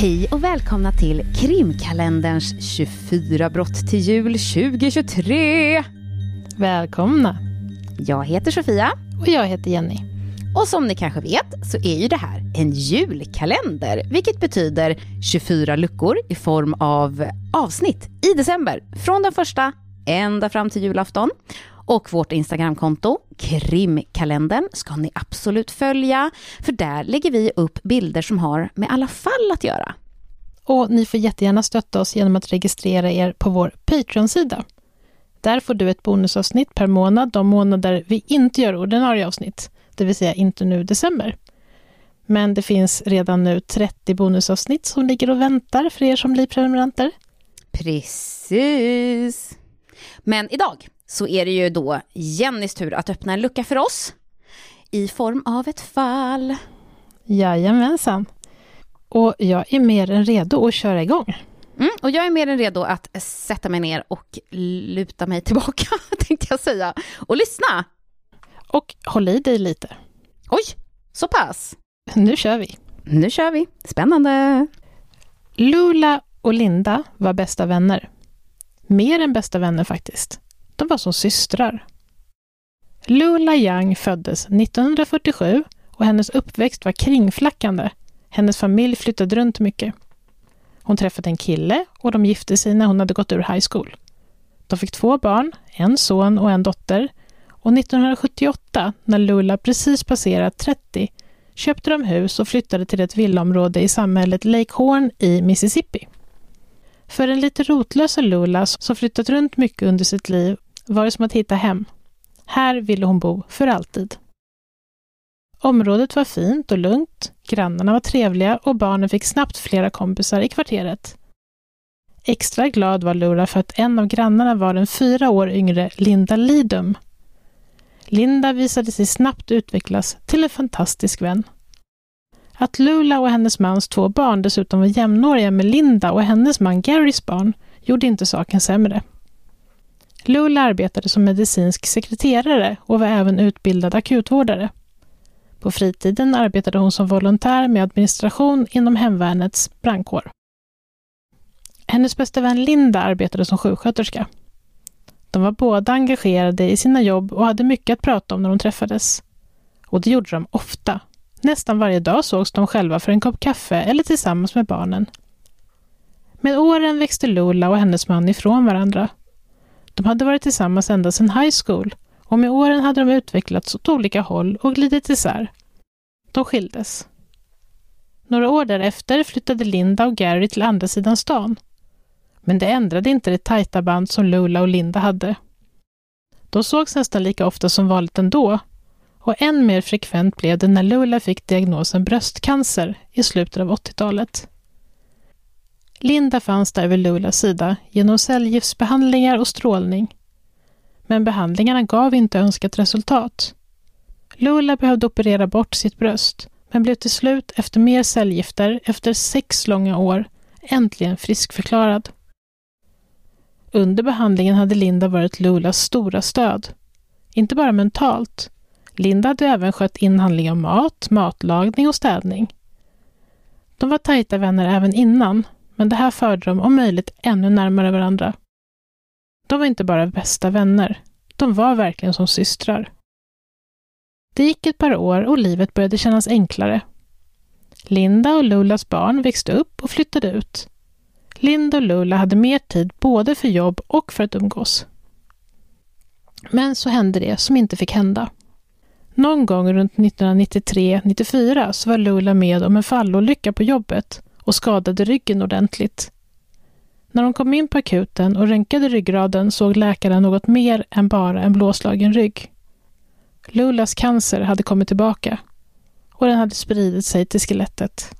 Hej och välkomna till krimkalenderns 24 brott till jul 2023. Välkomna! Jag heter Sofia. Och jag heter Jenny. Och som ni kanske vet så är ju det här en julkalender, vilket betyder 24 luckor i form av avsnitt i december, från den första ända fram till julafton. Och vårt Instagramkonto, krimkalendern, ska ni absolut följa, för där lägger vi upp bilder som har med alla fall att göra. Och ni får jättegärna stötta oss genom att registrera er på vår Patreon-sida. Där får du ett bonusavsnitt per månad de månader vi inte gör ordinarie avsnitt, det vill säga inte nu december. Men det finns redan nu 30 bonusavsnitt som ligger och väntar för er som blir prenumeranter. Precis. Men idag så är det ju då Jennys tur att öppna en lucka för oss i form av ett fall. Jajamensan. Och jag är mer än redo att köra igång. Mm, och jag är mer än redo att sätta mig ner och luta mig tillbaka, tänkte jag säga, och lyssna. Och håll i dig lite. Oj, så pass. Nu kör vi. Nu kör vi. Spännande. Lula och Linda var bästa vänner. Mer än bästa vänner faktiskt. De var som systrar. Lula Young föddes 1947 och hennes uppväxt var kringflackande. Hennes familj flyttade runt mycket. Hon träffade en kille och de gifte sig när hon hade gått ur high school. De fick två barn, en son och en dotter. Och 1978, när Lula precis passerat 30, köpte de hus och flyttade till ett villaområde i samhället Lake Horn i Mississippi. För den lite rotlösa Lula, som flyttat runt mycket under sitt liv, var det som att hitta hem. Här ville hon bo för alltid. Området var fint och lugnt, grannarna var trevliga och barnen fick snabbt flera kompisar i kvarteret. Extra glad var Lula för att en av grannarna var den fyra år yngre Linda Lidum. Linda visade sig snabbt utvecklas till en fantastisk vän. Att Lula och hennes mans två barn dessutom var jämnåriga med Linda och hennes man Garys barn gjorde inte saken sämre. Lula arbetade som medicinsk sekreterare och var även utbildad akutvårdare. På fritiden arbetade hon som volontär med administration inom hemvärnets brandkår. Hennes bästa vän Linda arbetade som sjuksköterska. De var båda engagerade i sina jobb och hade mycket att prata om när de träffades. Och det gjorde de ofta. Nästan varje dag sågs de själva för en kopp kaffe eller tillsammans med barnen. Med åren växte Lula och hennes man ifrån varandra. De hade varit tillsammans ända sedan high school och med åren hade de utvecklats åt olika håll och glidit isär. De skildes. Några år därefter flyttade Linda och Gary till andra sidan stan. Men det ändrade inte det tajta band som Lula och Linda hade. De sågs nästan lika ofta som vanligt ändå och än mer frekvent blev det när Lula fick diagnosen bröstcancer i slutet av 80-talet. Linda fanns där vid Lulas sida genom cellgiftsbehandlingar och strålning. Men behandlingarna gav inte önskat resultat. Lula behövde operera bort sitt bröst, men blev till slut efter mer cellgifter, efter sex långa år, äntligen friskförklarad. Under behandlingen hade Linda varit Lulas stora stöd. Inte bara mentalt. Linda hade även skött inhandling av mat, matlagning och städning. De var tajta vänner även innan, men det här förde dem om möjligt ännu närmare varandra. De var inte bara bästa vänner, de var verkligen som systrar. Det gick ett par år och livet började kännas enklare. Linda och Lulas barn växte upp och flyttade ut. Linda och Lula hade mer tid både för jobb och för att umgås. Men så hände det som inte fick hända. Någon gång runt 1993-94 så var Lula med om en fallolycka på jobbet och skadade ryggen ordentligt. När de kom in på akuten och röntgade ryggraden såg läkaren något mer än bara en blåslagen rygg. Lulas cancer hade kommit tillbaka och den hade spridit sig till skelettet.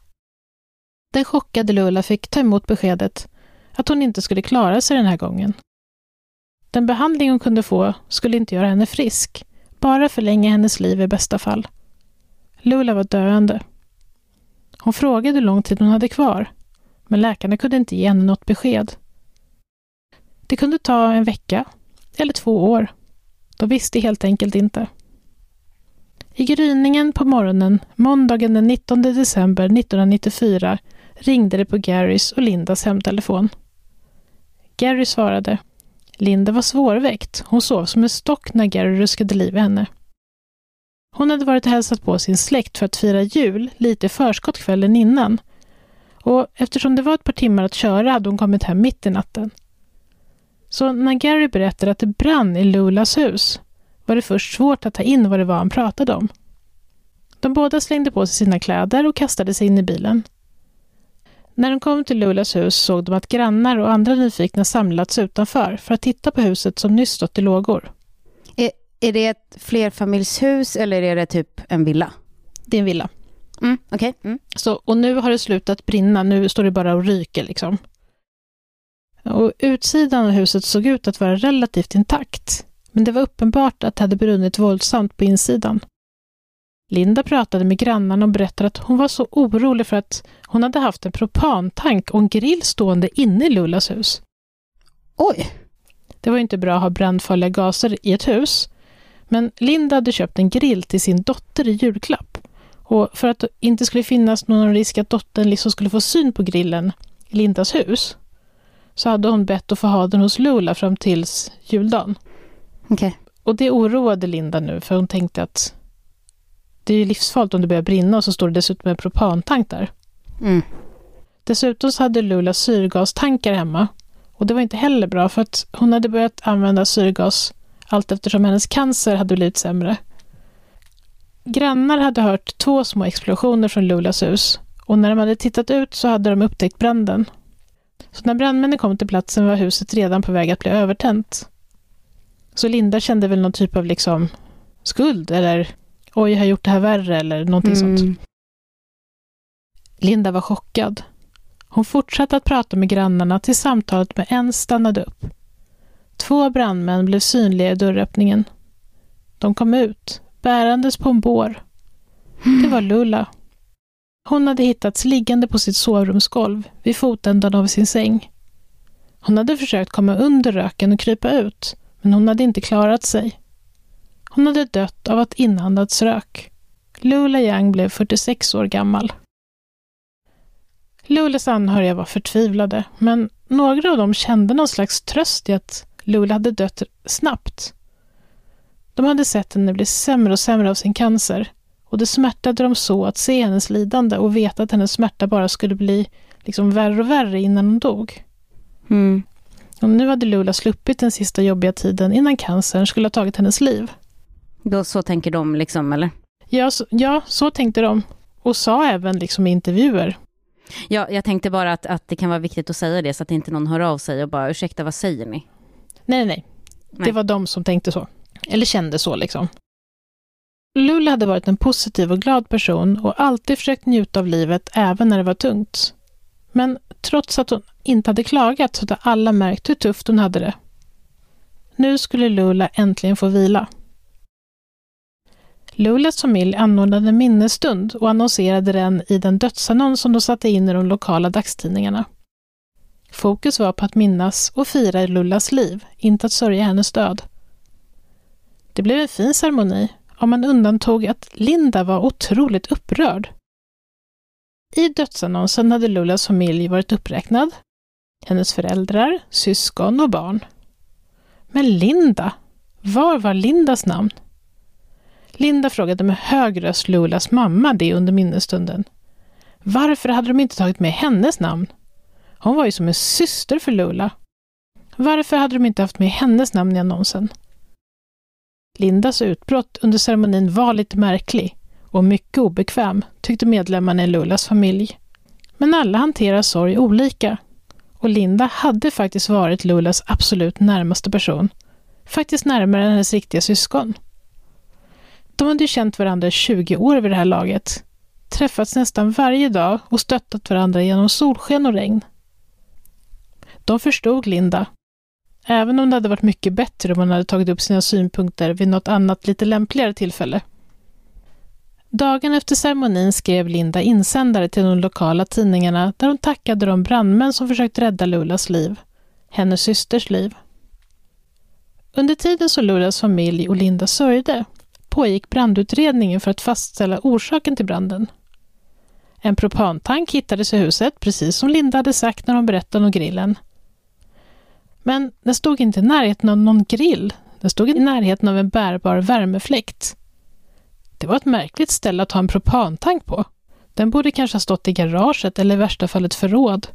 Den chockade Lula fick ta emot beskedet att hon inte skulle klara sig den här gången. Den behandling hon kunde få skulle inte göra henne frisk, bara förlänga hennes liv i bästa fall. Lula var döende. Hon frågade hur lång tid hon hade kvar, men läkarna kunde inte ge henne något besked. Det kunde ta en vecka eller två år. De visste helt enkelt inte. I gryningen på morgonen måndagen den 19 december 1994 ringde det på Garys och Lindas hemtelefon. Gary svarade. Linda var svårväckt. Hon sov som en stock när Gary ruskade liv i henne. Hon hade varit och hälsat på sin släkt för att fira jul lite förskott kvällen innan. Och eftersom det var ett par timmar att köra hade hon kommit hem mitt i natten. Så när Gary berättade att det brann i Lulas hus var det först svårt att ta in vad det var han pratade om. De båda slängde på sig sina kläder och kastade sig in i bilen. När de kom till Lulas hus såg de att grannar och andra nyfikna samlats utanför för att titta på huset som nyss stått i lågor. Är, är det ett flerfamiljshus eller är det typ en villa? Det är en villa. Mm, Okej. Mm. Så, och nu har det slutat brinna, nu står det bara och ryker liksom. Och utsidan av huset såg ut att vara relativt intakt, men det var uppenbart att det hade brunnit våldsamt på insidan. Linda pratade med grannarna och berättade att hon var så orolig för att hon hade haft en propantank och en grill stående inne i Lullas hus. Oj! Det var inte bra att ha brandfarliga gaser i ett hus, men Linda hade köpt en grill till sin dotter i julklapp. Och för att det inte skulle finnas någon risk att dottern liksom skulle få syn på grillen i Lindas hus, så hade hon bett att få ha den hos Lula fram tills juldagen. Okej. Och det oroade Linda nu, för hon tänkte att det är ju livsfarligt om det börjar brinna och så står det dessutom en propantank där. Mm. Dessutom så hade Lula syrgastankar hemma. Och det var inte heller bra för att hon hade börjat använda syrgas allt eftersom hennes cancer hade blivit sämre. Grannar hade hört två små explosioner från Lulas hus och när de hade tittat ut så hade de upptäckt branden. Så när brandmännen kom till platsen var huset redan på väg att bli övertänt. Så Linda kände väl någon typ av liksom skuld eller oj, jag har gjort det här värre eller någonting sånt. Mm. Linda var chockad. Hon fortsatte att prata med grannarna tills samtalet med en stannade upp. Två brandmän blev synliga i dörröppningen. De kom ut, bärandes på en bår. Det var Lulla. Hon hade hittats liggande på sitt sovrumsgolv vid fotändan av sin säng. Hon hade försökt komma under röken och krypa ut, men hon hade inte klarat sig. Hon hade dött av att inandats rök. Lula Yang blev 46 år gammal. Lulas anhöriga var förtvivlade, men några av dem kände någon slags tröst i att Lula hade dött snabbt. De hade sett henne bli sämre och sämre av sin cancer och det smärtade dem så att se hennes lidande och veta att hennes smärta bara skulle bli liksom värre och värre innan hon dog. Mm. Och nu hade Lula sluppit den sista jobbiga tiden innan cancern skulle ha tagit hennes liv. Då så tänker de liksom, eller? Ja, så, ja, så tänkte de. Och sa även liksom i intervjuer. Ja, jag tänkte bara att, att det kan vara viktigt att säga det så att inte någon hör av sig och bara ursäkta, vad säger ni? Nej, nej. Nej. Det var de som tänkte så. Eller kände så liksom. Lula hade varit en positiv och glad person och alltid försökt njuta av livet även när det var tungt. Men trots att hon inte hade klagat så hade alla märkt hur tufft hon hade det. Nu skulle Lula äntligen få vila. Lulas familj anordnade en minnesstund och annonserade den i den dödsannons som de satte in i de lokala dagstidningarna. Fokus var på att minnas och fira Lullas liv, inte att sörja hennes död. Det blev en fin ceremoni, om man undantog att Linda var otroligt upprörd. I dödsannonsen hade Lulas familj varit uppräknad. Hennes föräldrar, syskon och barn. Men Linda? Var var Lindas namn? Linda frågade med hög röst Lulas mamma det under minnesstunden. Varför hade de inte tagit med hennes namn? Hon var ju som en syster för Lula. Varför hade de inte haft med hennes namn i annonsen? Lindas utbrott under ceremonin var lite märklig och mycket obekväm, tyckte medlemmarna i Lulas familj. Men alla hanterar sorg olika. Och Linda hade faktiskt varit Lulas absolut närmaste person. Faktiskt närmare än hennes riktiga syskon. De hade ju känt varandra i 20 år vid det här laget. Träffats nästan varje dag och stöttat varandra genom solsken och regn. De förstod Linda. Även om det hade varit mycket bättre om hon hade tagit upp sina synpunkter vid något annat lite lämpligare tillfälle. Dagen efter ceremonin skrev Linda insändare till de lokala tidningarna där hon tackade de brandmän som försökt rädda Lulas liv, hennes systers liv. Under tiden som Lulas familj och Linda sörjde pågick brandutredningen för att fastställa orsaken till branden. En propantank hittades i huset, precis som Linda hade sagt när hon berättade om grillen. Men den stod inte i närheten av någon grill. Den stod i närheten av en bärbar värmefläkt. Det var ett märkligt ställe att ha en propantank på. Den borde kanske ha stått i garaget eller i värsta fall ett förråd.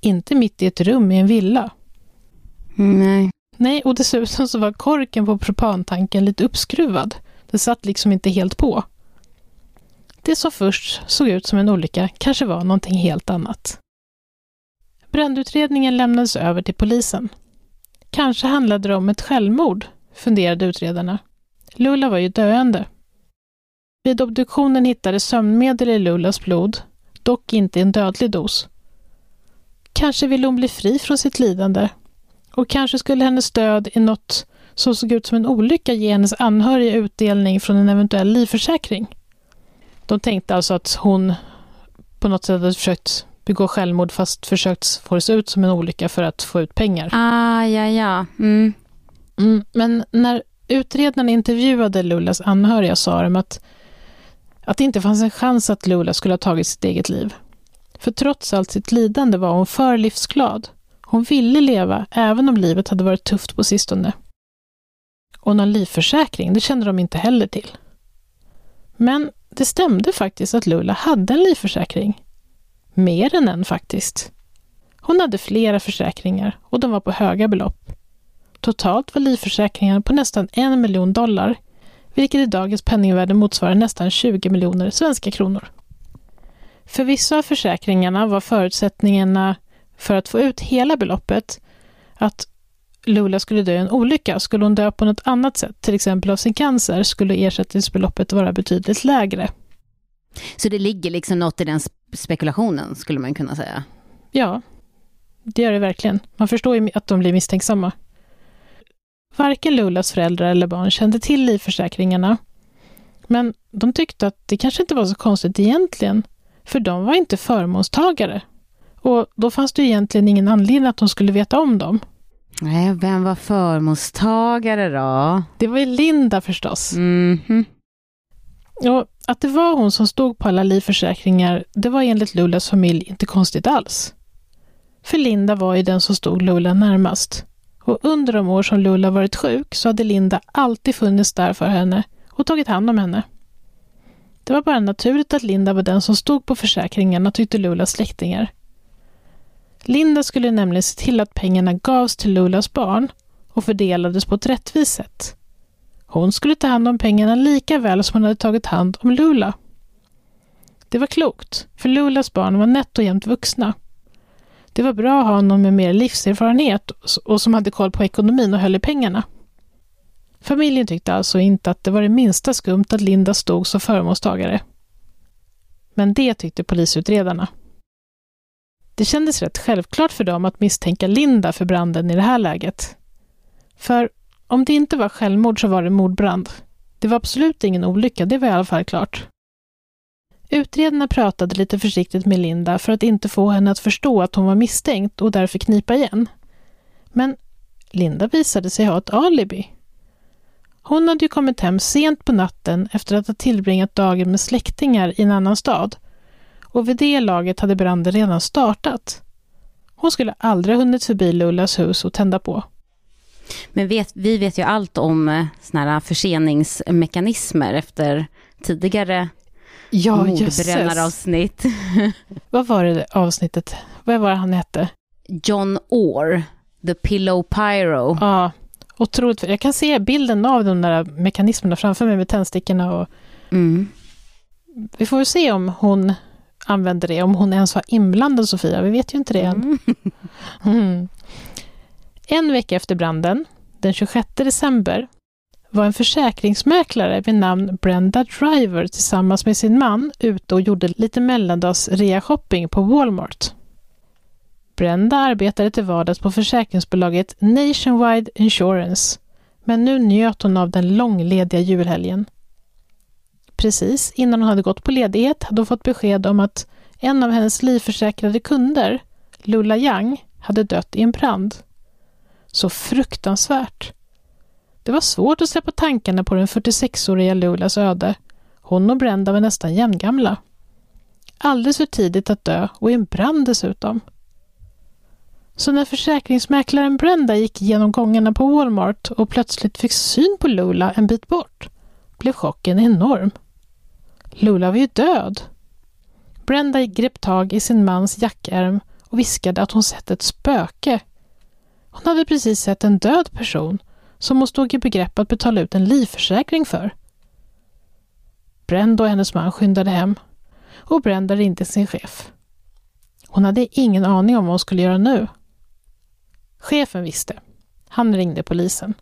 Inte mitt i ett rum i en villa. Nej. Nej, och dessutom så var korken på propantanken lite uppskruvad. Det satt liksom inte helt på. Det som först såg ut som en olycka kanske var någonting helt annat. Brandutredningen lämnades över till polisen. Kanske handlade det om ett självmord, funderade utredarna. Lula var ju döende. Vid obduktionen hittades sömnmedel i Lulas blod, dock inte en dödlig dos. Kanske ville hon bli fri från sitt lidande. Och kanske skulle hennes död i något som såg ut som en olycka ge hennes anhöriga utdelning från en eventuell livförsäkring. De tänkte alltså att hon på något sätt hade försökt begå självmord fast försökt få det se ut som en olycka för att få ut pengar. Ah, ja, ja. Mm. Mm, men när utredarna intervjuade Lulas anhöriga sa de att, att det inte fanns en chans att Lula skulle ha tagit sitt eget liv. För trots allt sitt lidande var hon för livsglad. Hon ville leva även om livet hade varit tufft på sistone. Och någon livförsäkring, det kände de inte heller till. Men det stämde faktiskt att Lula hade en livförsäkring. Mer än en faktiskt. Hon hade flera försäkringar och de var på höga belopp. Totalt var livförsäkringen på nästan en miljon dollar, vilket i dagens penningvärde motsvarar nästan 20 miljoner svenska kronor. För vissa av försäkringarna var förutsättningarna för att få ut hela beloppet att Lula skulle dö i en olycka. Skulle hon dö på något annat sätt, till exempel av sin cancer, skulle ersättningsbeloppet vara betydligt lägre. Så det ligger liksom något i den spekulationen, skulle man kunna säga? Ja, det gör det verkligen. Man förstår ju att de blir misstänksamma. Varken Lulas föräldrar eller barn kände till livförsäkringarna. Men de tyckte att det kanske inte var så konstigt egentligen, för de var inte förmånstagare. Och då fanns det egentligen ingen anledning att de skulle veta om dem. Nej, vem var förmånstagare då? Det var ju Linda förstås. Mm -hmm. Och att det var hon som stod på alla livförsäkringar, det var enligt Lulas familj inte konstigt alls. För Linda var ju den som stod Lula närmast. Och under de år som Lula varit sjuk så hade Linda alltid funnits där för henne och tagit hand om henne. Det var bara naturligt att Linda var den som stod på försäkringarna, tyckte Lulas släktingar. Linda skulle nämligen se till att pengarna gavs till Lulas barn och fördelades på ett rättvist sätt. Hon skulle ta hand om pengarna lika väl som hon hade tagit hand om Lula. Det var klokt, för Lulas barn var nätt och jämnt vuxna. Det var bra att ha någon med mer livserfarenhet och som hade koll på ekonomin och höll i pengarna. Familjen tyckte alltså inte att det var det minsta skumt att Linda stod som förmånstagare. Men det tyckte polisutredarna. Det kändes rätt självklart för dem att misstänka Linda för branden i det här läget. För om det inte var självmord så var det mordbrand. Det var absolut ingen olycka, det var i alla fall klart. Utredarna pratade lite försiktigt med Linda för att inte få henne att förstå att hon var misstänkt och därför knipa igen. Men Linda visade sig ha ett alibi. Hon hade ju kommit hem sent på natten efter att ha tillbringat dagen med släktingar i en annan stad och vid det laget hade branden redan startat. Hon skulle aldrig ha hunnit förbi Lullas hus och tända på. Men vet, vi vet ju allt om eh, såna här förseningsmekanismer efter tidigare ja, mordbrännaravsnitt. Vad var det avsnittet? Vad var det han hette? John Orr, The Pillow Pyro. Ja, otroligt. Jag kan se bilden av de där mekanismerna framför mig med tändstickorna och mm. Vi får se om hon använder det, om hon ens var inblandad Sofia, vi vet ju inte det än. Mm. mm. En vecka efter branden, den 26 december, var en försäkringsmäklare vid namn Brenda Driver tillsammans med sin man ute och gjorde lite mellandags rea-shopping på Walmart. Brenda arbetade till vardags på försäkringsbolaget Nationwide Insurance, men nu njöt hon av den långlediga julhelgen. Precis innan hon hade gått på ledighet hade hon fått besked om att en av hennes livförsäkrade kunder, Lulla Young, hade dött i en brand. Så fruktansvärt. Det var svårt att släppa tankarna på den 46-åriga Lulas öde. Hon och Brenda var nästan jämngamla. alldeles för tidigt att dö och i en brand dessutom. Så när försäkringsmäklaren Brenda gick genom gångarna på Walmart och plötsligt fick syn på Lula en bit bort blev chocken enorm. Lula var ju död. Brenda grep tag i sin mans jackärm och viskade att hon sett ett spöke. Hon hade precis sett en död person som hon stod i begrepp att betala ut en livförsäkring för. Brenda och hennes man skyndade hem och Brenda ringde sin chef. Hon hade ingen aning om vad hon skulle göra nu. Chefen visste. Han ringde polisen.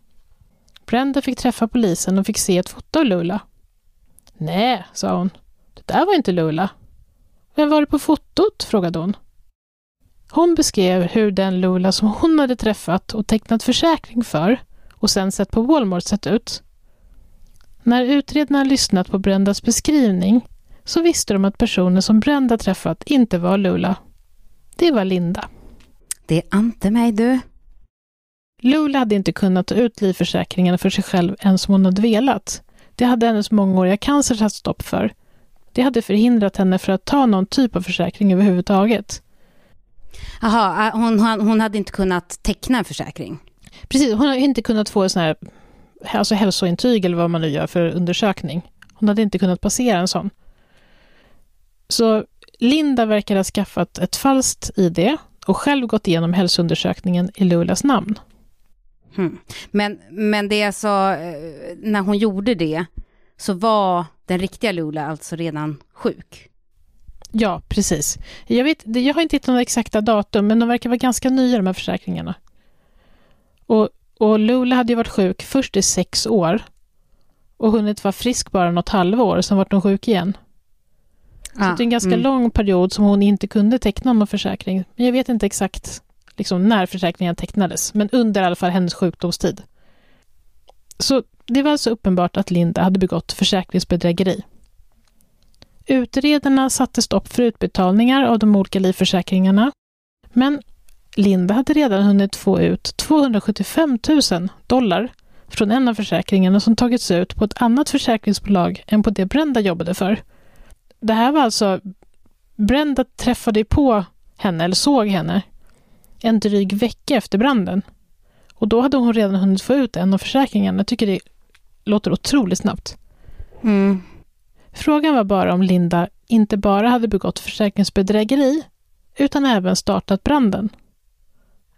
Brenda fick träffa polisen och fick se ett foto av Lula. Nej, sa hon. Det där var inte Lula. Vem var det på fotot? frågade hon. Hon beskrev hur den Lula som hon hade träffat och tecknat försäkring för och sen sett på Walmart sett ut. När utredarna lyssnat på Brendas beskrivning så visste de att personen som Brenda träffat inte var Lula. Det var Linda. Det är ante mig du. Lula hade inte kunnat ta ut livförsäkringen för sig själv ens om hon hade velat. Det hade hennes mångåriga cancer satt stopp för. Det hade förhindrat henne för att ta någon typ av försäkring överhuvudtaget. Jaha, hon, hon hade inte kunnat teckna en försäkring? Precis, hon har inte kunnat få en sån här alltså hälsointyg eller vad man nu gör för undersökning. Hon hade inte kunnat passera en sån. Så Linda verkar ha skaffat ett falskt ID och själv gått igenom hälsoundersökningen i Lulas namn. Hmm. Men, men det sa, eh, när hon gjorde det, så var den riktiga Lula alltså redan sjuk? Ja, precis. Jag, vet, jag har inte hittat några exakta datum, men de verkar vara ganska nya de här försäkringarna. Och, och Lula hade ju varit sjuk först i sex år och hunnit vara frisk bara något halvår, sen vart hon sjuk igen. Så ah, det är en ganska mm. lång period som hon inte kunde teckna någon försäkring. Men jag vet inte exakt liksom, när försäkringen tecknades, men under i alla fall hennes sjukdomstid. Så det var alltså uppenbart att Linda hade begått försäkringsbedrägeri. Utredarna satte stopp för utbetalningar av de olika livförsäkringarna, men Linda hade redan hunnit få ut 275 000 dollar från en av försäkringarna som tagits ut på ett annat försäkringsbolag än på det Brenda jobbade för. Det här var alltså... Brenda träffade på henne, eller såg henne, en dryg vecka efter branden. Och då hade hon redan hunnit få ut en av försäkringarna. Jag tycker det låter otroligt snabbt. Mm. Frågan var bara om Linda inte bara hade begått försäkringsbedrägeri, utan även startat branden.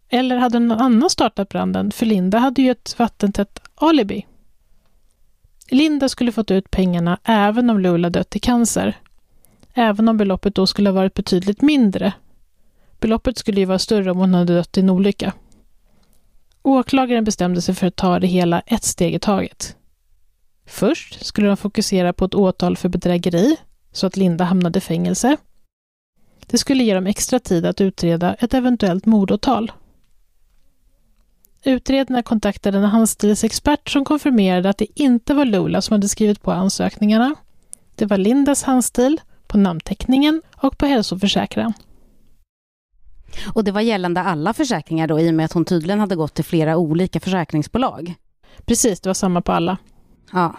Eller hade någon annan startat branden? För Linda hade ju ett vattentätt alibi. Linda skulle fått ut pengarna även om Lula dött i cancer. Även om beloppet då skulle ha varit betydligt mindre. Beloppet skulle ju vara större om hon hade dött i en olycka. Åklagaren bestämde sig för att ta det hela ett steg i taget. Först skulle de fokusera på ett åtal för bedrägeri, så att Linda hamnade i fängelse. Det skulle ge dem extra tid att utreda ett eventuellt mordåtal. Utredarna kontaktade en handstilsexpert som konfirmerade att det inte var Lula som hade skrivit på ansökningarna. Det var Lindas handstil på namnteckningen och på hälsoförsäkran. Och det var gällande alla försäkringar då i och med att hon tydligen hade gått till flera olika försäkringsbolag? Precis, det var samma på alla. Ja.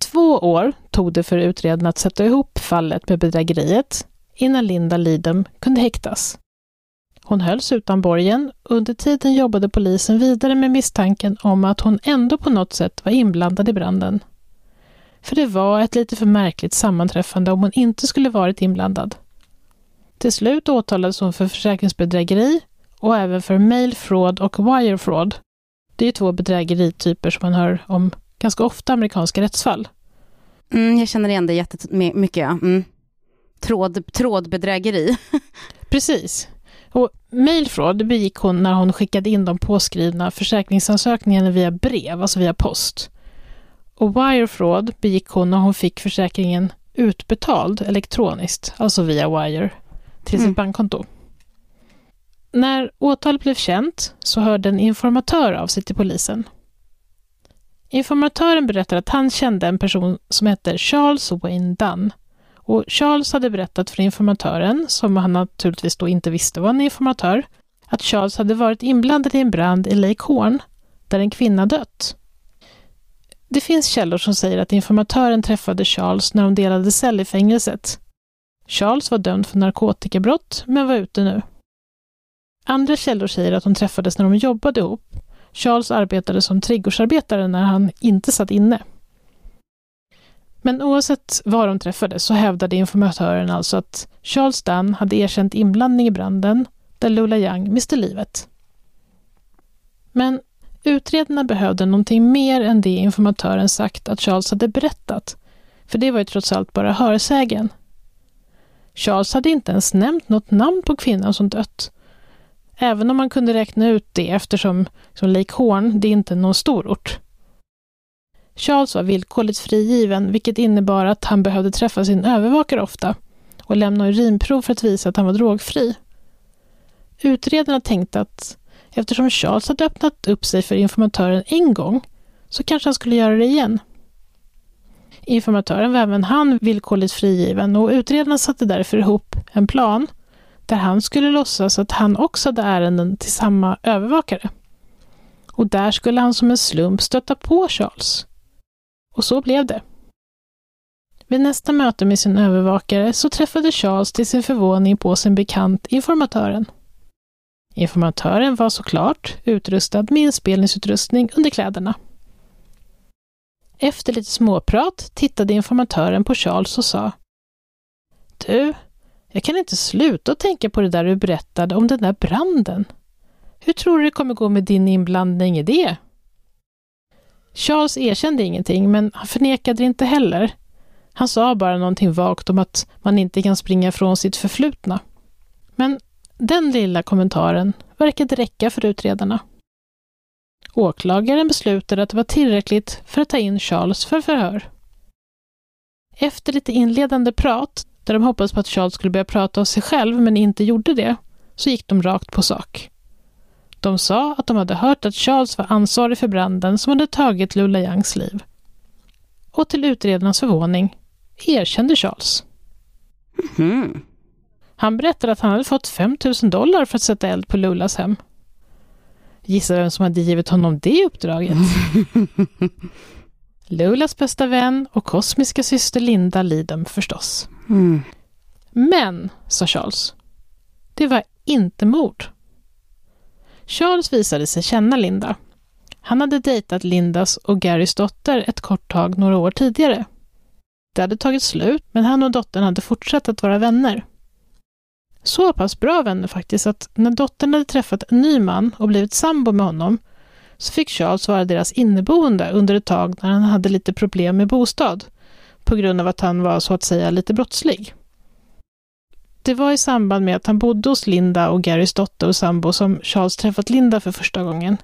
Två år tog det för utredarna att sätta ihop fallet med bedrägeriet innan Linda Lidem kunde häktas. Hon hölls utan borgen och under tiden jobbade polisen vidare med misstanken om att hon ändå på något sätt var inblandad i branden. För det var ett lite för märkligt sammanträffande om hon inte skulle varit inblandad. Till slut åtalades hon för försäkringsbedrägeri och även för mail fraud och wire fraud. Det är två bedrägerityper som man hör om ganska ofta i amerikanska rättsfall. Mm, jag känner igen det jättemycket. Ja. Mm. Tråd, trådbedrägeri. Precis. Och mailfraud begick hon när hon skickade in de påskrivna försäkringsansökningarna via brev, alltså via post. Och wire fraud begick hon när hon fick försäkringen utbetald elektroniskt, alltså via wire, till sitt mm. bankkonto. När åtalet blev känt så hörde en informatör av sig till polisen. Informatören berättade att han kände en person som hette Charles Wayne Dunn och Charles hade berättat för informatören, som han naturligtvis då inte visste var en informatör, att Charles hade varit inblandad i en brand i Lake Horn, där en kvinna dött. Det finns källor som säger att informatören träffade Charles när de delade cell i fängelset. Charles var dömd för narkotikabrott, men var ute nu. Andra källor säger att de träffades när de jobbade ihop. Charles arbetade som trädgårdsarbetare när han inte satt inne. Men oavsett var de träffades så hävdade informatören alltså att Charles Dunn hade erkänt inblandning i branden där Lula Young miste livet. Men utredarna behövde någonting mer än det informatören sagt att Charles hade berättat, för det var ju trots allt bara hörsägen. Charles hade inte ens nämnt något namn på kvinnan som dött, även om man kunde räkna ut det eftersom som Lake Horn, det är inte någon stor ort. Charles var villkorligt frigiven, vilket innebar att han behövde träffa sin övervakare ofta och lämna urinprov för att visa att han var drogfri. Utredarna tänkte att eftersom Charles hade öppnat upp sig för informatören en gång så kanske han skulle göra det igen. Informatören var även han villkorligt frigiven och utredarna satte därför ihop en plan där han skulle låtsas att han också hade ärenden till samma övervakare. Och där skulle han som en slump stöta på Charles. Och så blev det. Vid nästa möte med sin övervakare så träffade Charles till sin förvåning på sin bekant informatören. Informatören var såklart utrustad med inspelningsutrustning under kläderna. Efter lite småprat tittade informatören på Charles och sa Du, jag kan inte sluta att tänka på det där du berättade om den där branden. Hur tror du det kommer gå med din inblandning i det? Charles erkände ingenting, men han förnekade det inte heller. Han sa bara någonting vagt om att man inte kan springa från sitt förflutna. Men den lilla kommentaren verkade räcka för utredarna. Åklagaren beslutade att det var tillräckligt för att ta in Charles för förhör. Efter lite inledande prat, där de hoppades på att Charles skulle börja prata av sig själv men inte gjorde det, så gick de rakt på sak. De sa att de hade hört att Charles var ansvarig för branden som hade tagit Lula Youngs liv. Och till utredarnas förvåning erkände Charles. Mm. Han berättade att han hade fått 5 000 dollar för att sätta eld på Lulas hem. Gissa vem som hade givit honom det uppdraget? Lulas bästa vän och kosmiska syster Linda Lidem förstås. Mm. Men, sa Charles, det var inte mord. Charles visade sig känna Linda. Han hade dejtat Lindas och Garys dotter ett kort tag några år tidigare. Det hade tagit slut, men han och dottern hade fortsatt att vara vänner. Så pass bra vänner faktiskt att när dottern hade träffat en ny man och blivit sambo med honom så fick Charles vara deras inneboende under ett tag när han hade lite problem med bostad på grund av att han var så att säga lite brottslig. Det var i samband med att han bodde hos Linda och Garys dotter och sambo som Charles träffat Linda för första gången.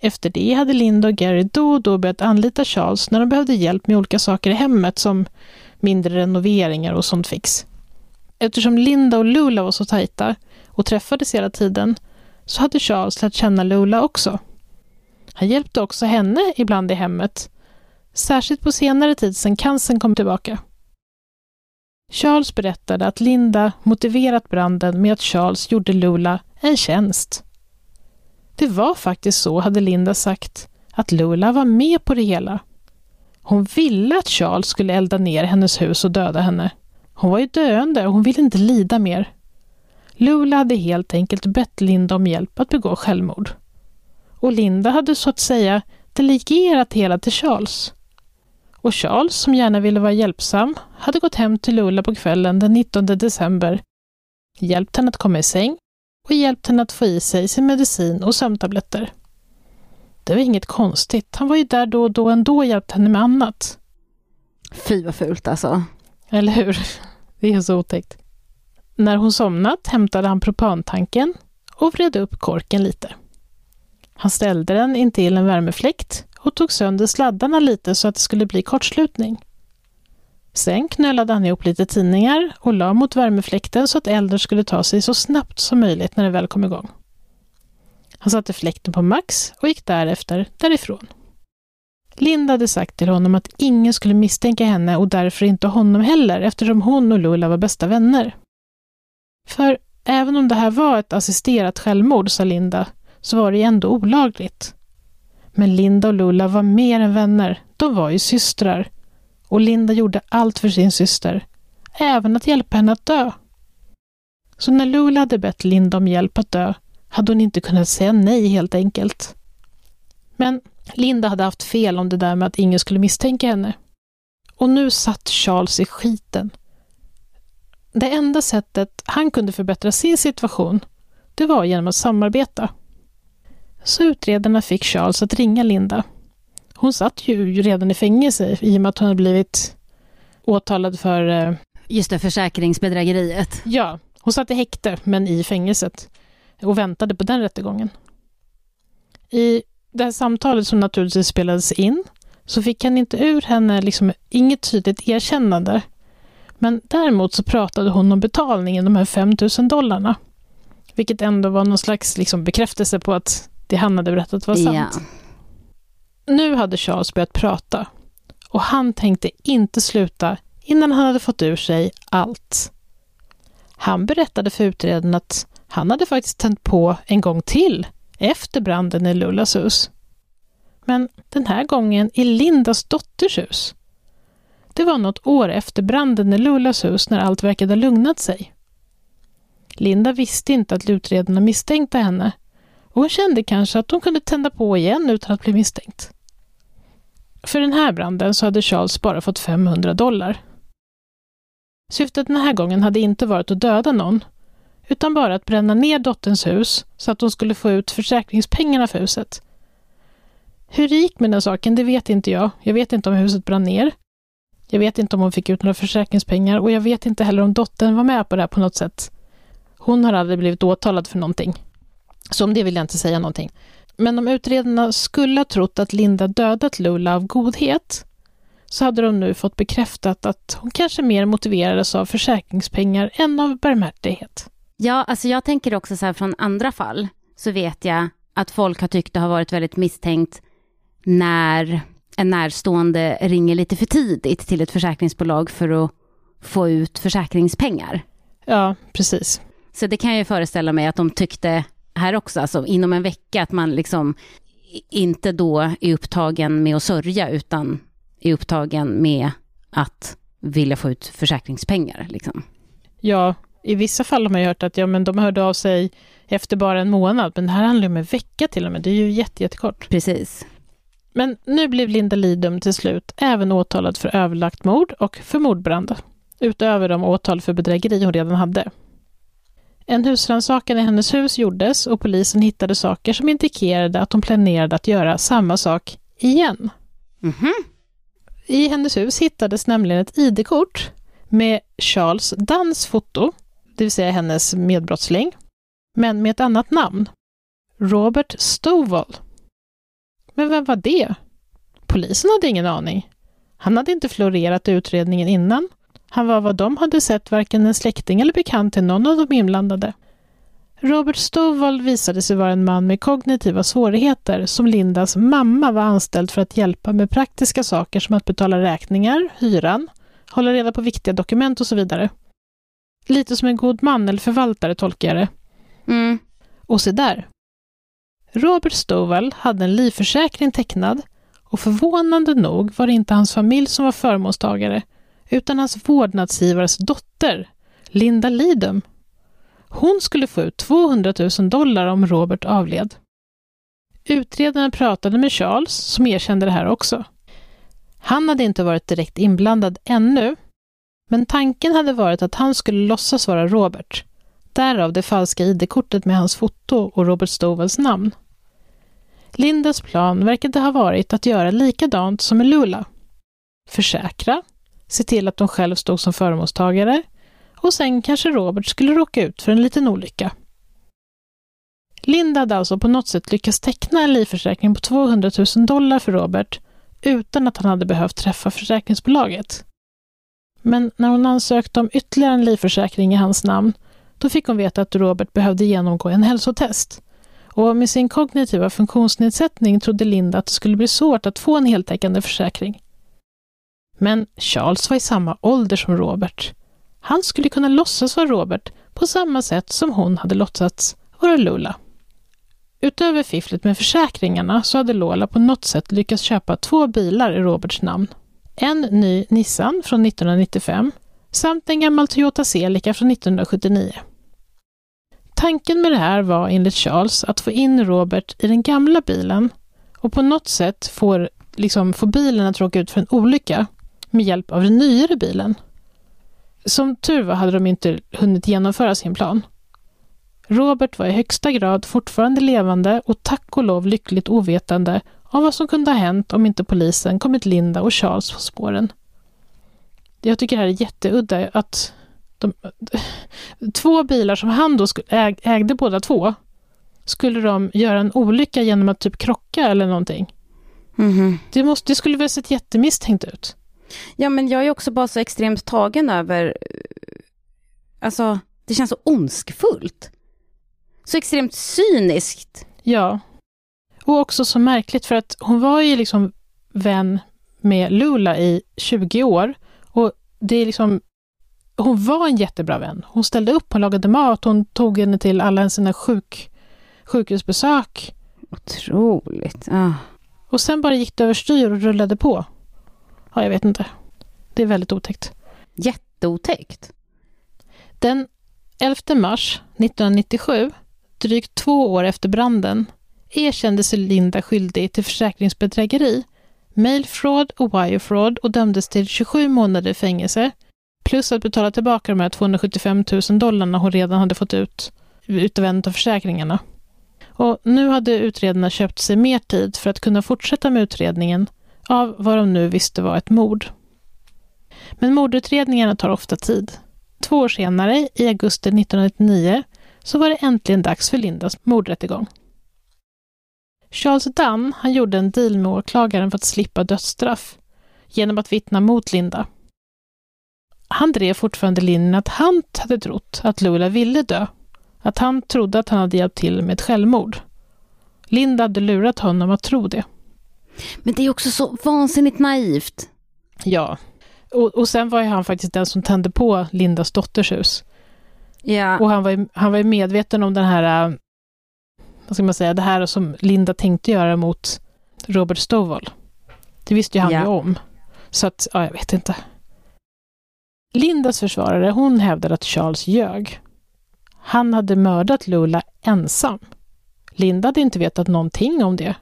Efter det hade Linda och Gary då och då börjat anlita Charles när de behövde hjälp med olika saker i hemmet som mindre renoveringar och sånt fix. Eftersom Linda och Lula var så tajta och träffades hela tiden så hade Charles lärt känna Lula också. Han hjälpte också henne ibland i hemmet, särskilt på senare tid sedan cancern kom tillbaka. Charles berättade att Linda motiverat branden med att Charles gjorde Lula en tjänst. Det var faktiskt så, hade Linda sagt, att Lula var med på det hela. Hon ville att Charles skulle elda ner hennes hus och döda henne. Hon var ju döende och hon ville inte lida mer. Lula hade helt enkelt bett Linda om hjälp att begå självmord. Och Linda hade så att säga delegerat hela till Charles. Och Charles, som gärna ville vara hjälpsam, hade gått hem till Lula på kvällen den 19 december, hjälpt henne att komma i säng och hjälpt henne att få i sig sin medicin och sömntabletter. Det var inget konstigt, han var ju där då och då ändå och hjälpte henne med annat. Fy vad fult alltså. Eller hur? Det är så otäckt. När hon somnat hämtade han propantanken och vred upp korken lite. Han ställde den intill en värmefläkt och tog sönder sladdarna lite så att det skulle bli kortslutning. Sen knölade han ihop lite tidningar och la mot värmefläkten så att elden skulle ta sig så snabbt som möjligt när den väl kom igång. Han satte fläkten på max och gick därefter därifrån. Linda hade sagt till honom att ingen skulle misstänka henne och därför inte honom heller eftersom hon och Lula var bästa vänner. För även om det här var ett assisterat självmord, sa Linda, så var det ju ändå olagligt. Men Linda och Lula var mer än vänner, de var ju systrar. Och Linda gjorde allt för sin syster, även att hjälpa henne att dö. Så när Lula hade bett Linda om hjälp att dö hade hon inte kunnat säga nej helt enkelt. Men Linda hade haft fel om det där med att ingen skulle misstänka henne. Och nu satt Charles i skiten. Det enda sättet han kunde förbättra sin situation, det var genom att samarbeta. Så utredarna fick Charles att ringa Linda. Hon satt ju redan i fängelse i och med att hon hade blivit åtalad för... eh, Just det, försäkringsbedrägeriet. Ja, hon satt i häkte, men i fängelset och väntade på den rättegången. I det här samtalet som naturligtvis spelades in så fick han inte ur henne liksom inget tydligt erkännande. Men däremot så pratade hon om betalningen, de här 5 000 dollarna. Vilket ändå var någon slags liksom bekräftelse på att det han hade berättat var sant. Ja. Nu hade Charles börjat prata och han tänkte inte sluta innan han hade fått ur sig allt. Han berättade för utredaren att han hade faktiskt tänt på en gång till efter branden i Lullas hus. Men den här gången i Lindas dotters hus. Det var något år efter branden i Lullas hus när allt verkade ha lugnat sig. Linda visste inte att utredarna misstänkte henne och hon kände kanske att hon kunde tända på igen utan att bli misstänkt. För den här branden så hade Charles bara fått 500 dollar. Syftet den här gången hade inte varit att döda någon, utan bara att bränna ner dotterns hus så att hon skulle få ut försäkringspengarna för huset. Hur det gick med den saken, det vet inte jag. Jag vet inte om huset brann ner. Jag vet inte om hon fick ut några försäkringspengar och jag vet inte heller om dottern var med på det här på något sätt. Hon har aldrig blivit åtalad för någonting. Så om det vill jag inte säga någonting. Men om utredarna skulle ha trott att Linda dödat Lula av godhet så hade de nu fått bekräftat att hon kanske mer motiverades av försäkringspengar än av barmhärtighet. Ja, alltså jag tänker också så här från andra fall så vet jag att folk har tyckt det har varit väldigt misstänkt när en närstående ringer lite för tidigt till ett försäkringsbolag för att få ut försäkringspengar. Ja, precis. Så det kan jag ju föreställa mig att de tyckte här också, alltså inom en vecka, att man liksom inte då är upptagen med att sörja, utan är upptagen med att vilja få ut försäkringspengar. Liksom. Ja, i vissa fall har man ju hört att ja, men de hörde av sig efter bara en månad, men det här handlar ju om en vecka till och med. Det är ju jätte, jättekort. Precis. Men nu blev Linda Lidum till slut även åtalad för överlagt mord och för mordbrand, utöver de åtal för bedrägeri hon redan hade. En husrannsakan i hennes hus gjordes och polisen hittade saker som indikerade att hon planerade att göra samma sak igen. Mhm. I hennes hus hittades nämligen ett ID-kort med Charles Dunns foto, det vill säga hennes medbrottsling, men med ett annat namn. Robert Stovall. Men vem var det? Polisen hade ingen aning. Han hade inte florerat i utredningen innan. Han var vad de hade sett varken en släkting eller bekant till någon av de inblandade. Robert Stovall visade sig vara en man med kognitiva svårigheter som Lindas mamma var anställd för att hjälpa med praktiska saker som att betala räkningar, hyran, hålla reda på viktiga dokument och så vidare. Lite som en god man eller förvaltare tolkar jag det. Mm. Och se där. Robert Stovall hade en livförsäkring tecknad och förvånande nog var det inte hans familj som var förmånstagare utan hans vårdnadsgivares dotter, Linda Lidum. Hon skulle få ut 200 000 dollar om Robert avled. Utredaren pratade med Charles, som erkände det här också. Han hade inte varit direkt inblandad ännu, men tanken hade varit att han skulle låtsas vara Robert. Därav det falska ID-kortet med hans foto och Robert Stovels namn. Lindas plan verkade ha varit att göra likadant som med Lula. Försäkra, se till att de själv stod som förmånstagare och sen kanske Robert skulle råka ut för en liten olycka. Linda hade alltså på något sätt lyckats teckna en livförsäkring på 200 000 dollar för Robert utan att han hade behövt träffa försäkringsbolaget. Men när hon ansökte om ytterligare en livförsäkring i hans namn, då fick hon veta att Robert behövde genomgå en hälsotest. Och med sin kognitiva funktionsnedsättning trodde Linda att det skulle bli svårt att få en heltäckande försäkring. Men Charles var i samma ålder som Robert. Han skulle kunna låtsas vara Robert på samma sätt som hon hade låtsats vara Lola. Utöver fifflet med försäkringarna så hade Lola på något sätt lyckats köpa två bilar i Roberts namn. En ny Nissan från 1995 samt en gammal Toyota Celica från 1979. Tanken med det här var enligt Charles att få in Robert i den gamla bilen och på något sätt få, liksom, få bilen att råka ut för en olycka med hjälp av den nyare bilen. Som tur var hade de inte hunnit genomföra sin plan. Robert var i högsta grad fortfarande levande och tack och lov lyckligt ovetande om vad som kunde ha hänt om inte polisen kommit Linda och Charles på spåren. Jag tycker det här är jätteudda att de, två bilar som han då äg, ägde båda två, skulle de göra en olycka genom att typ krocka eller någonting? Mm-hmm. Det, måste, det skulle väl sett jättemisstänkt ut? Ja, men jag är också bara så extremt tagen över... Alltså, det känns så ondskefullt. Så extremt cyniskt. Ja. Och också så märkligt för att hon var ju liksom vän med Lula i 20 år. Och det är liksom hon var en jättebra vän. Hon ställde upp, hon lagade mat, hon tog henne till alla sina sjuk, sjukhusbesök. Otroligt. Ah. Och sen bara gick det överstyr och rullade på. Ja, jag vet inte. Det är väldigt otäckt. Jätteotäckt. Den 11 mars 1997, drygt två år efter branden, erkände sig Linda skyldig till försäkringsbedrägeri, mailfraud och wirefraud och dömdes till 27 månader i fängelse Plus att betala tillbaka de här 275 000 dollarna hon redan hade fått ut utav en av försäkringarna. Och nu hade utredarna köpt sig mer tid för att kunna fortsätta med utredningen av vad de nu visste var ett mord. Men mordutredningarna tar ofta tid. Två år senare, i augusti 1999, så var det äntligen dags för Lindas mordrättegång. Charles Dunn han gjorde en deal med åklagaren för att slippa dödsstraff genom att vittna mot Linda han drev fortfarande linjen att han hade trott att Lula ville dö. Att han trodde att han hade hjälpt till med ett självmord. Linda hade lurat honom att tro det. Men det är också så vansinnigt naivt. Ja. Och, och sen var ju han faktiskt den som tände på Lindas dotters hus. Ja. Och han var ju, han var ju medveten om den här, äh, vad ska man säga, det här som Linda tänkte göra mot Robert Stovall. Det visste ju han ja. ju om. Så att, ja, jag vet inte. Lindas försvarare hon hävdade att Charles ljög. Han hade mördat Lula ensam. Linda hade inte vetat någonting om det.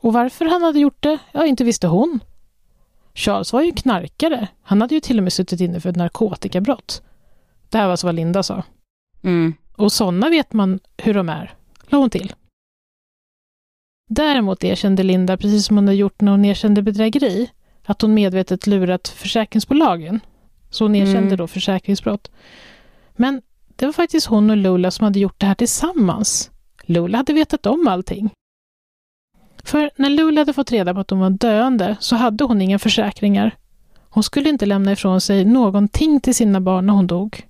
Och varför han hade gjort det, ja, inte visste hon. Charles var ju knarkare. Han hade ju till och med suttit inne för ett narkotikabrott. Det här var alltså vad Linda sa. Mm. Och sådana vet man hur de är, la hon till. Däremot erkände Linda, precis som hon hade gjort när hon erkände bedrägeri, att hon medvetet lurat försäkringsbolagen så hon erkände mm. då försäkringsbrott. Men det var faktiskt hon och Lula som hade gjort det här tillsammans. Lula hade vetat om allting. För när Lula hade fått reda på att hon var döende så hade hon inga försäkringar. Hon skulle inte lämna ifrån sig någonting till sina barn när hon dog.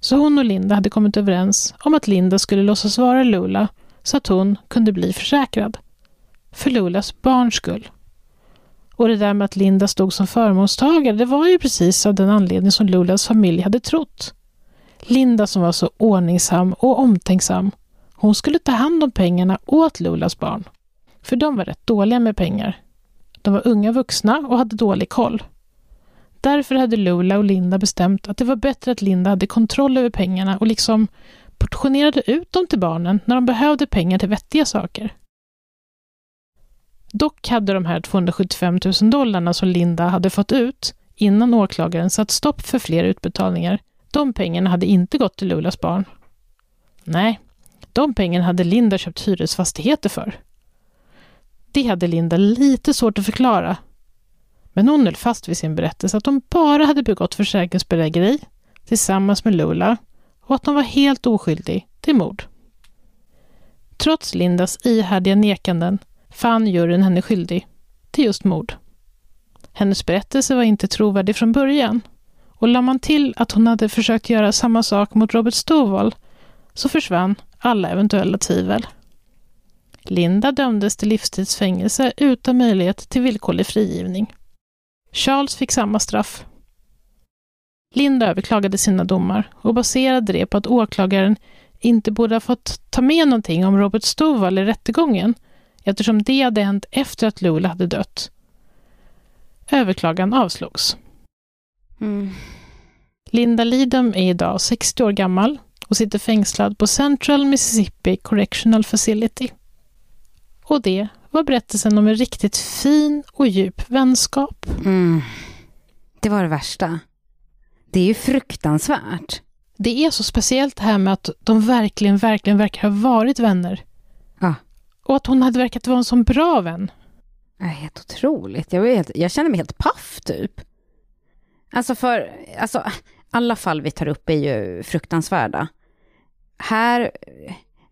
Så hon och Linda hade kommit överens om att Linda skulle låtsas vara Lula så att hon kunde bli försäkrad. För Lulas barns skull. Och det där med att Linda stod som förmånstagare, det var ju precis av den anledning som Lulas familj hade trott. Linda som var så ordningsam och omtänksam, hon skulle ta hand om pengarna åt Lulas barn. För de var rätt dåliga med pengar. De var unga vuxna och hade dålig koll. Därför hade Lula och Linda bestämt att det var bättre att Linda hade kontroll över pengarna och liksom portionerade ut dem till barnen när de behövde pengar till vettiga saker. Dock hade de här 275 000 dollarna som Linda hade fått ut innan åklagaren satt stopp för fler utbetalningar, de pengarna hade inte gått till Lulas barn. Nej, de pengarna hade Linda köpt hyresfastigheter för. Det hade Linda lite svårt att förklara. Men hon höll fast vid sin berättelse att de bara hade begått försäkringsbedrägeri tillsammans med Lula och att de var helt oskyldig till mord. Trots Lindas ihärdiga nekanden fann juryn henne skyldig till just mord. Hennes berättelse var inte trovärdig från början och la man till att hon hade försökt göra samma sak mot Robert Stovall så försvann alla eventuella tvivel. Linda dömdes till livstidsfängelse utan möjlighet till villkorlig frigivning. Charles fick samma straff. Linda överklagade sina domar och baserade det på att åklagaren inte borde ha fått ta med någonting om Robert Stovall i rättegången eftersom det hade hänt efter att Lula hade dött. Överklagan avslogs. Mm. Linda Lidham är idag 60 år gammal och sitter fängslad på Central Mississippi Correctional Facility. Och det var berättelsen om en riktigt fin och djup vänskap. Mm. Det var det värsta. Det är ju fruktansvärt. Det är så speciellt det här med att de verkligen, verkligen verkar ha varit vänner. Ja. Och att hon hade verkat vara en sån bra vän. Helt otroligt. Jag, helt, jag känner mig helt paff typ. Alltså för, alltså alla fall vi tar upp är ju fruktansvärda. Här,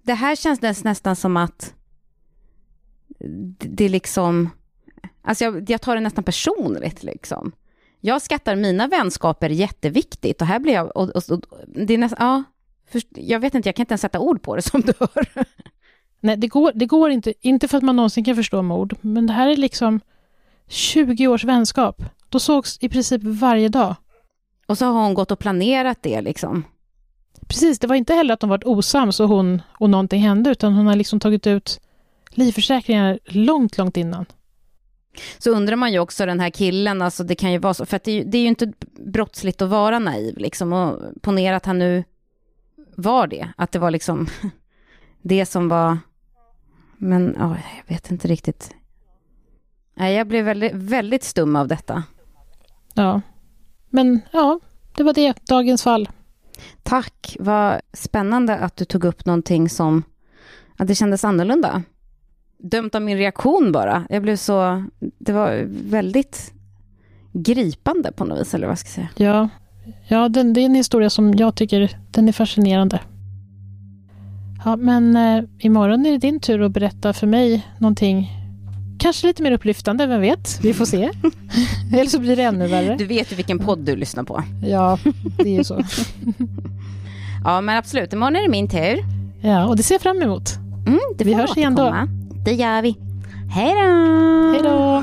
det här känns näst, nästan som att det, är liksom, alltså jag, jag tar det nästan personligt liksom. Jag skattar mina vänskaper jätteviktigt och här blir jag, och, och, och det är nästan, ja, för, jag vet inte, jag kan inte ens sätta ord på det som du hör. Nej, det går, det går inte, inte för att man någonsin kan förstå mord, men det här är liksom 20 års vänskap. De sågs i princip varje dag. Och så har hon gått och planerat det liksom. Precis, det var inte heller att de varit osams och hon och någonting hände, utan hon har liksom tagit ut livförsäkringar långt, långt innan. Så undrar man ju också den här killen, alltså det kan ju vara så, för det, är ju- det är ju inte brottsligt att vara naiv liksom, och ponera att han nu var det, att det var liksom det som var, men ja, jag vet inte riktigt. Nej, jag blev väldigt, väldigt stum av detta. Ja. Men ja, det var det, dagens fall. Tack, vad spännande att du tog upp någonting som, att det kändes annorlunda. Dömt av min reaktion bara. Jag blev så, det var väldigt gripande på något vis, eller vad jag ska säga. Ja, ja den, det är en historia som jag tycker den är fascinerande. Ja, men eh, imorgon är det din tur att berätta för mig någonting kanske lite mer upplyftande, vem vet? Vi får se. Eller så blir det ännu värre. Du vet ju vilken podd du lyssnar på. Ja, det är ju så. Ja, men absolut. Imorgon är det min tur. Ja, och det ser jag fram emot. Mm, det Vi hörs igen då. Det gör vi. Hej då! Hej då!